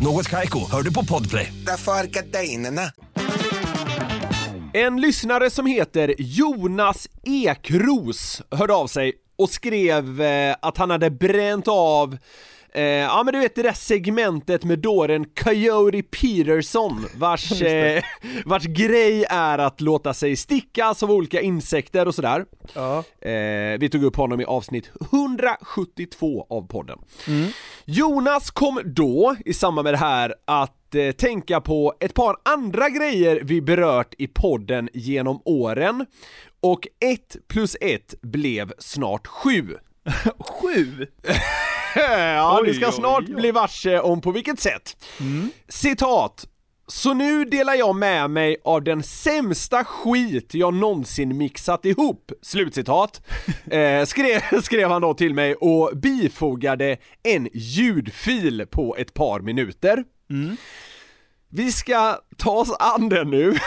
Något Kaiko, hör du på Podplay. Därför är gardinerna. En lyssnare som heter Jonas Ekros hörde av sig och skrev eh, att han hade bränt av Eh, ja men du vet det där segmentet med dåren Coyote Peterson vars, eh, vars grej är att låta sig stickas av olika insekter och sådär. Ja. Eh, vi tog upp honom i avsnitt 172 av podden. Mm. Jonas kom då, i samband med det här, att eh, tänka på ett par andra grejer vi berört i podden genom åren och ett plus ett blev snart sju. Sju? ja, Oj, ni ska oj, snart oj. bli varse om på vilket sätt. Mm. Citat. Så nu delar jag med mig av den sämsta skit jag någonsin mixat ihop, slutcitat. Eh, skrev, skrev han då till mig och bifogade en ljudfil på ett par minuter. Vi ska ta oss an den nu.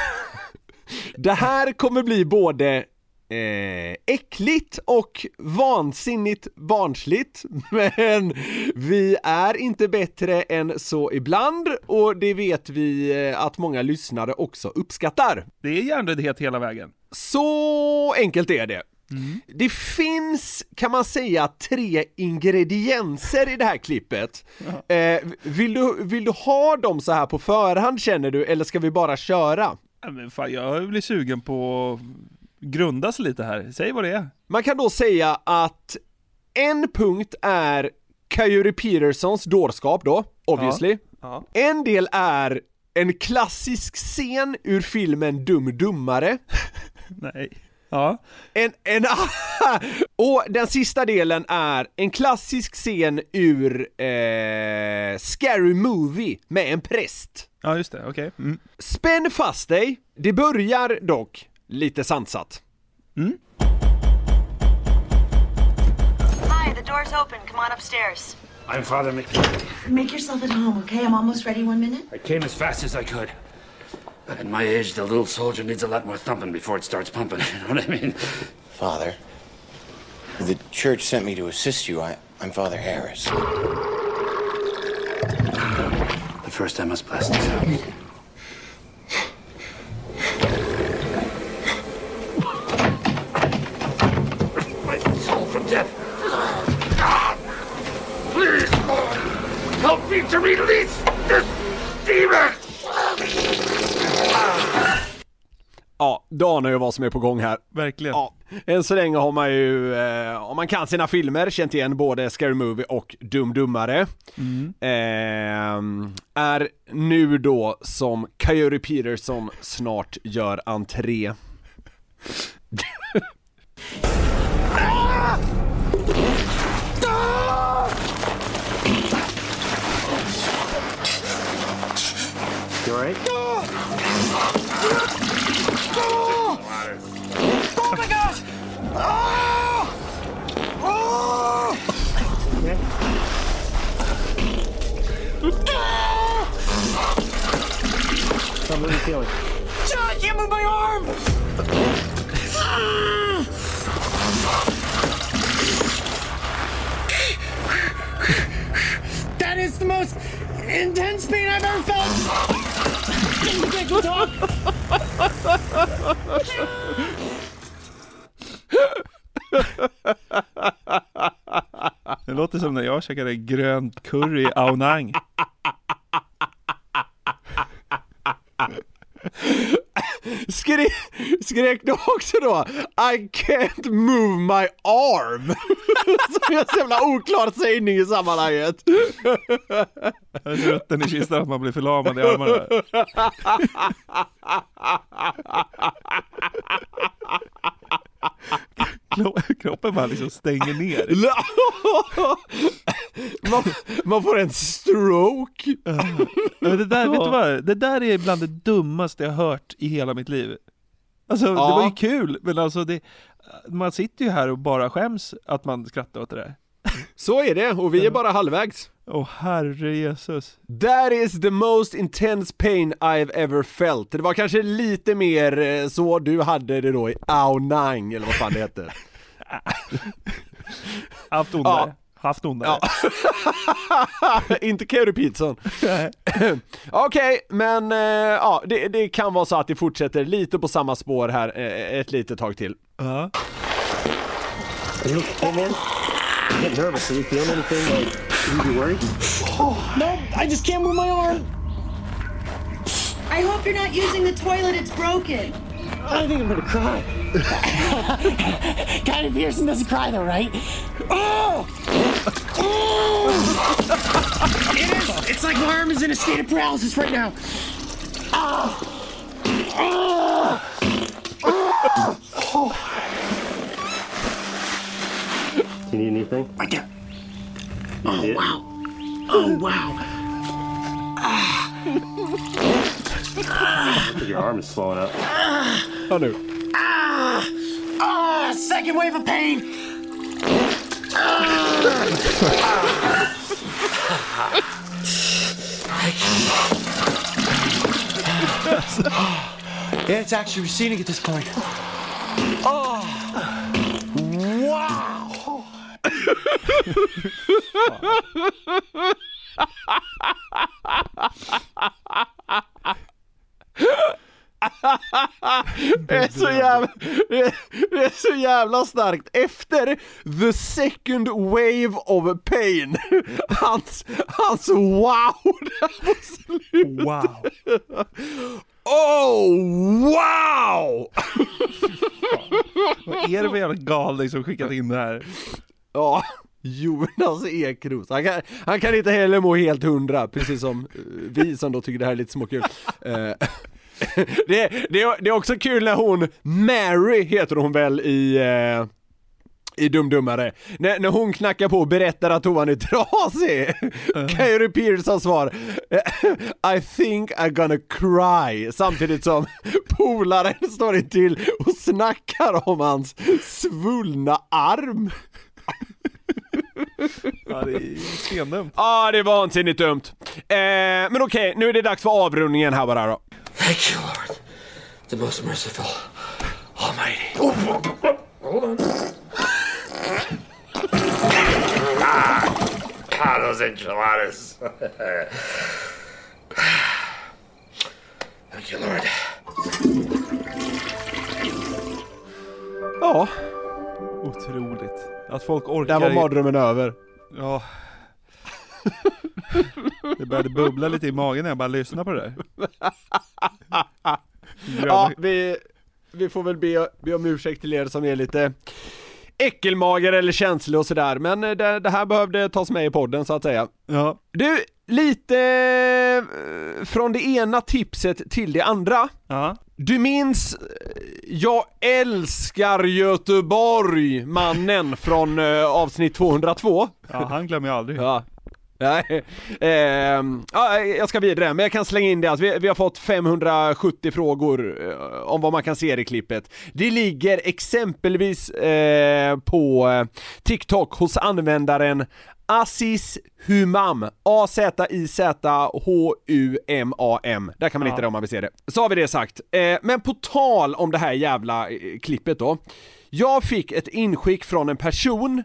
Det här kommer bli både eh, äckligt och vansinnigt barnsligt, men vi är inte bättre än så ibland och det vet vi eh, att många lyssnare också uppskattar. Det är hjärndödhet hela vägen. Så enkelt är det. Det finns, kan man säga, tre ingredienser i det här klippet. Eh, vill, du, vill du ha dem så här på förhand känner du, eller ska vi bara köra? Ja, men fan, jag blir sugen på att grundas lite här. Säg vad det är. Man kan då säga att en punkt är Coyote Petersons dårskap då, obviously. Ja. En del är en klassisk scen ur filmen Dum Dummare. Nej. Ja. En, en, och den sista delen är en klassisk scen ur eh, Scary Movie med en präst. Ja, just det. Okej. Mm. Spänn fast dig, det börjar dock lite sansat. Mm. Hi, the door's open. Come on upstairs. I'm Father McKee. Make yourself at home, okay? I'm almost ready. One minute. I came as fast as I could. At my age, the little soldier needs a lot more thumping before it starts pumping. You know what I mean? Father, the church sent me to assist you. I, I'm Father Harris. But first, I must bless this house. Death. Please, Lord, help me to release this demon! Ja, du anar ju vad som är på gång här. Verkligen. Ja, än så länge har man ju, eh, om man kan sina filmer, känt igen både Scary Movie och Dum Dummare. Mm. Eh, är nu då som Coyote Peterson snart gör entré. Alright? Oh my gosh! Oh! Oh! You feeling? John, I can't move my arm! That is the most intense pain I've ever felt! Det låter som när jag käkade grönt curry i Aonang. Skrek, skrek du också då I can't move my arm? Som är en så jävla oklar sägning i sammanhanget. Jag är rutten i kistan att man blir förlamad i armarna. Kro- Kroppen bara liksom stänger ner. man, man får en stroke. Det där, vet du vad? Det där är bland det dummaste jag hört i hela mitt liv. Alltså det Ja. var ju kul, men alltså det, man sitter ju här och bara skäms att man skrattar åt det där. Så är det, och vi är bara halvvägs. Åh herre Jesus. That is the most intense pain I've ever felt. Det var kanske lite mer eh, så du hade det då i Aonang, eller vad fan det heter. Haft ondare. Haft ondare. Inte Keyyo Pizzan. Okej, men eh, ja, det, det kan vara så att det fortsätter lite på samma spår här eh, ett litet tag till. Ja. Are you okay, man? I get nervous. Are you feeling anything like you be worried? Oh, no, I just can't move my arm. I hope you're not using the toilet, it's broken. I think I'm gonna cry. Guy Pearson doesn't cry though, right? Oh! Oh! it is. It's like my arm is in a state of paralysis right now. Ah! Ah! Ah! Oh. Do you need anything? Right there. You Oh wow. Oh wow. Ah. I think your arm is swelling up. Oh no. Ah! Ah! Second wave of pain. yeah, it's actually receding at this point. Oh! Wow! Det är så jävla, det är, det är så jävla starkt. Efter the second wave of pain, hans, hans wow där på slutet. Wow. Oh, wow! Vad är det för jävla galning som skickat in det här? Ja, Jonas Ekros. Han kan, han kan inte heller må helt hundra, precis som eh, vi som då tycker det här är lite småkul. Eh, det, det, är- det är också kul när hon, Mary heter hon väl i eh, i Dumdummare. När, när hon knackar på och berättar att toan är trasig. Kyrie Pierce har svar. I think I'm gonna cry. Samtidigt som polaren står intill och snackar om hans svullna arm. Ja, det är stendumt. Ja, ah, det är vansinnigt dumt. Eh, men okej, nu är det dags för avrundningen här bara då. Thank you, Lord, the most merciful, almighty. Hold on. ah, ah, those enchiladas. Thank you, Lord. Ja, Otroligt. Att folk orkar... där var mardrömmen över. Ja. Det började bubbla lite i magen när jag bara lyssnade på det där. Ja, vi, vi får väl be, be om ursäkt till er som är lite äckelmagar eller känsliga och sådär, men eh, det, det här behövde tas med i podden så att säga. Ja. Du, lite eh, från det ena tipset till det andra. Ja. Du minns, eh, jag älskar Göteborg, mannen från avsnitt 202. Ja, han glömmer jag aldrig. Ja. Nej, ja, jag ska vidare, men jag kan slänga in det att vi, vi har fått 570 frågor eh, om vad man kan se i det Det ligger exempelvis eh, på eh, TikTok hos användaren Aziz Humam, A-Z-I-Z-H-U-M-A-M. Där kan man Ja. hitta det om man vill se det. Så har vi det sagt. Eh, men på tal om det här jävla eh, klippet då. Jag fick ett inskick från en person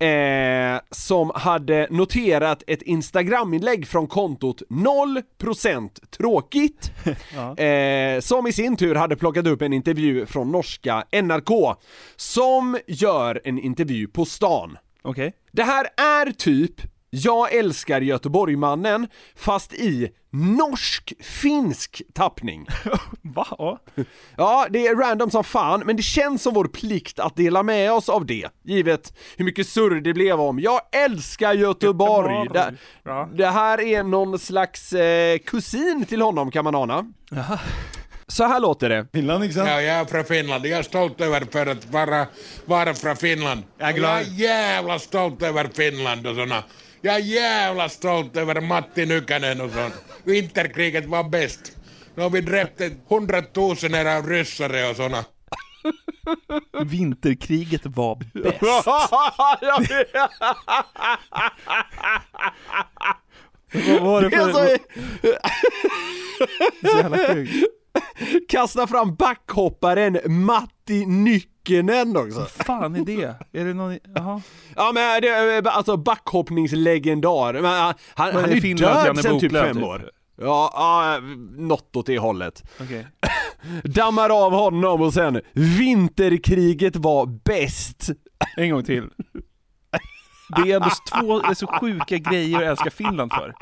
eh, som hade noterat ett Instagram-inlägg från kontot 0% tråkigt, eh, som i sin tur hade plockat upp en intervju från norska NRK, som gör en intervju på stan. Okej. Det här är typ Jag älskar Göteborgmannen, fast i norsk-finsk tappning. Va? Ja, det är random som fan, men det känns som vår plikt att dela med oss av det, givet hur mycket surr det blev om Jag älskar Göteborg! Göteborg. Det, det här är någon slags eh, kusin till honom kan man ana. Så här låter det. Finland, sant? Ja, jag är från Finland. Jag är stolt över för att vara, vara från Finland. Jag är glad. Jag är jävla stolt över Finland och såna. Jag är jävla stolt över Matti Nykänen och sånt. Vinterkriget var bäst. Nu har vi dräpt hundratusener av ryssare och såna. Vinterkriget var bäst. Vad var det Det är för... så- Så jävla sjukt. Kasta fram backhopparen Matti Nykänen också. Vad fan är det? Är det någon... Jaha. Ja men det är alltså backhoppningslegendar. Men han, han, är han är ju död sen typ fem typ? år. Ja, ja, något åt det hållet. Okej. Dammar av honom och sen vinterkriget var bäst. En gång till. Det är ändå två är så sjuka grejer att älska Finland för.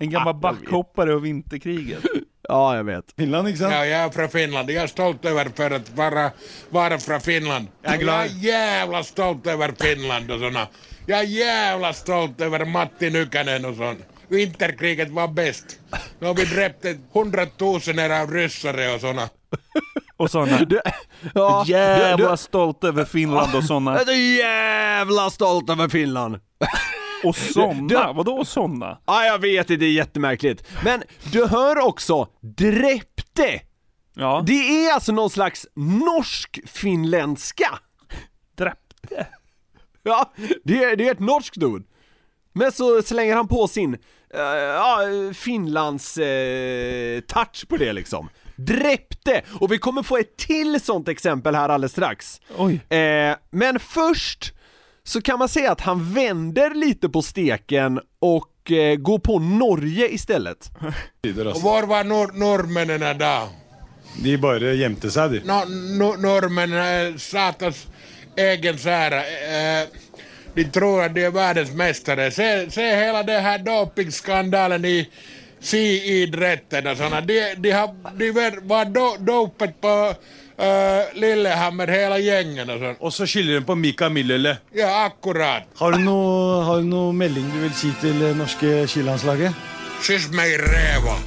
En gammal backhoppare och vinterkriget. Ja, jag vet. Finland, inte sant? Ja, jag är från Finland. Jag är stolt över för att vara, vara från Finland. Jag är. Jag är jävla stolt över Finland och såna. Jag är jävla stolt över Matti Nykänen och sånt. Vinterkriget var bäst. Nu har vi dräpt hundratusener av ryssare och såna. Och såna. Ja, Jävla du- stolt över Finland och såna. Jag är så jävla stolt över Finland. Och såna? Vadå såna? Ja, jag vet det, det är jättemärkligt. Men du hör också dräpte. Ja. Det är alltså någon slags norsk-finländska. Dräpte? Ja, det är, det är ett norskt ord. Men så slänger han på sin, eh, ja, Finlands eh, touch på det liksom. Dräpte! Och vi kommer få ett till sånt exempel här alldeles strax. Oj. Eh, men först så kan man säga att han vänder lite på steken och eh, går på Norge istället. Och var var nor norrmännen då? De bare gjemte seg, de. No, no, norrmännen är satans egen sära. Eh, de tror att de är världens mästare. Se, se hela den här dopingskandalen i skiidrätten och såna. De, de har de var- var do, dopet på uh, Lillehammer, hela gängen och sånt. Og så skylder de på Mika Millele. Ja, akkurat. Har du du noe melding du vil si til det norske skilandslaget? Kyss mig räva.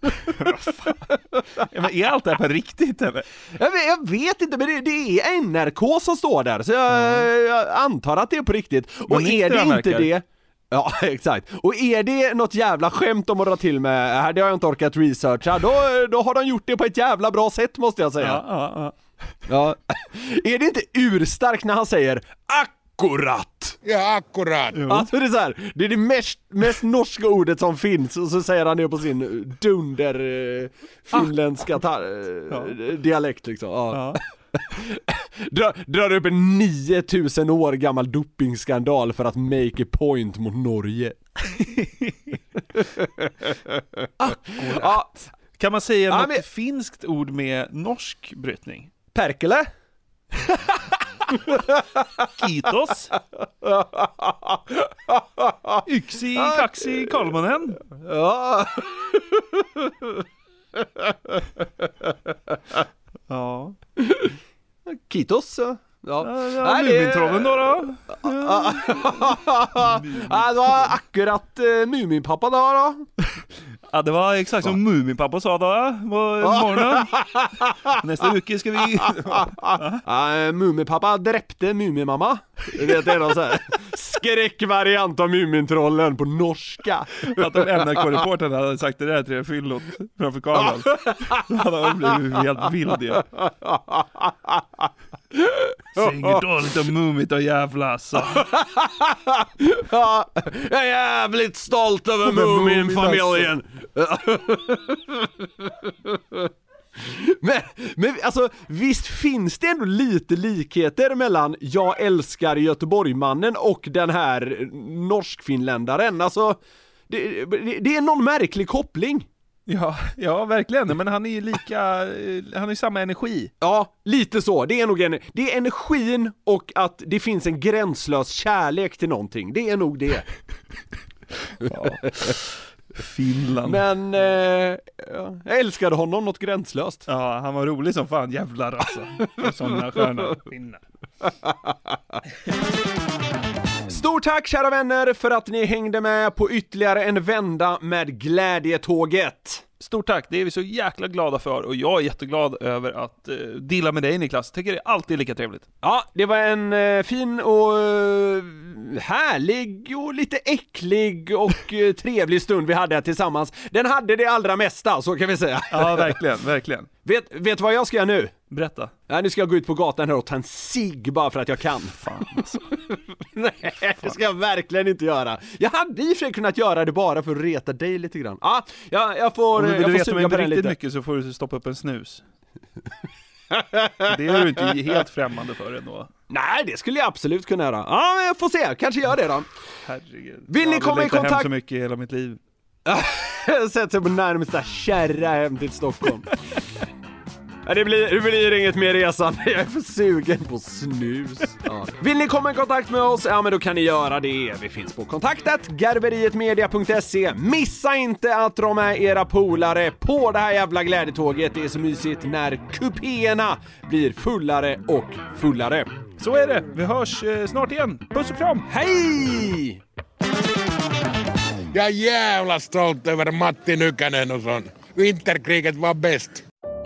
Ja, men är allt det här på riktigt eller? Jag vet, jag vet inte, men det, det är NRK som står där, så jag, jag antar att det är på riktigt. Och Vad är det inte det Ja, exakt. Och är det något jävla skämt om att dra till med, här det har jag inte orkat researcha, då, då har de gjort det på ett jävla bra sätt måste jag säga. Ja, ja, ja. Ja. Är det inte urstarkt när han säger akkurat? Ja, akkurat. Alltså det är så här, det är det mest, mest norska ordet som finns och så säger han det på sin dunder eh, finländska ta- eh, dialekt liksom. Ja. Dra, drar upp en 9000 år gammal dopingskandal för att make a point mot Norge. ja, Kan man säga Ja, något men- finskt ord med norsk brytning? Perkele? Kiitos. Yksi, kaksi, kolmonen. Ja. Ja. Kitos. Ja. Ja, det- Mumintrollen då då? ja, det var akkurat uh, Muminpappa då, då. Ja, det var exakt som Muminpappa sa då, på morgonen. Nästa vecka ska vi... Ja, Muminpappa dräpte Mumimamma. Vet, det är någon sån här skräckvariant av Mumintrollen på norska. Att om NRK-reportern hade sagt det där till fyllot framför kameran, då hade han blivit helt vild igen. Säg inget dåligt om Mumit och jävla alltså. Ja, jag är jävligt stolt över Muminfamiljen. Men, men alltså visst finns det ändå lite likheter mellan Jag älskar Göteborgmannen och den här norskfinländaren, alltså det, det, det är någon märklig koppling. Ja, ja verkligen, men han är ju lika, eh, han har ju samma energi. Ja, lite så. Det är nog en, det är energin och att det finns en gränslös kärlek till någonting. Det är nog det. Finland. Men, eh, ja, jag älskade honom något gränslöst. Ja, han var rolig som fan, jävlar alltså. Sådana sköna finnar. Stort tack kära vänner för att ni hängde med på ytterligare en vända med Glädjetåget. Stort tack, det är vi så jäkla glada för och jag är jätteglad över att eh, dilla med dig Niklas. Tycker det alltid är lika trevligt. Ja, det var en eh, fin och eh, härlig och lite äcklig och eh, trevlig stund vi hade tillsammans. Den hade det allra mesta, så kan vi säga. Ja, verkligen, verkligen. Vet, vet vad jag ska göra nu? Berätta. Ja, nu ska jag gå ut på gatan här och ta en cigg bara för att jag kan. Fan alltså. Nej, det ska jag verkligen inte göra. Jag hade i och för sig kunnat göra det bara för att reta dig lite grann. Ja, jag, jag får, Om du jag vill får veta suga mig på den riktigt lite. mycket så får du stoppa upp en snus. Det är du inte helt främmande för ändå. Nej, det skulle jag absolut kunna göra. Ja, jag får se, kanske gör det då. Herregud. Vill jag ni har komma i längtat hem kontakt- så mycket i hela mitt liv. Sätt sig på närmsta kärra hem till Stockholm. Det, blir, det blir inget mer resande, jag är för sugen på snus. Ja. Vill ni komma i kontakt med oss? Ja, men då kan ni göra det. Vi finns på kontaktet garverietmedia.se. Missa inte att dra med era polare på det här jävla glädjetåget. Det är så mysigt när kupéerna blir fullare och fullare. Så är det. Vi hörs eh, snart igen. Puss och kram. Hej! Jag är jävla stolt över Matti Nykänen och sån. Vinterkriget var bäst.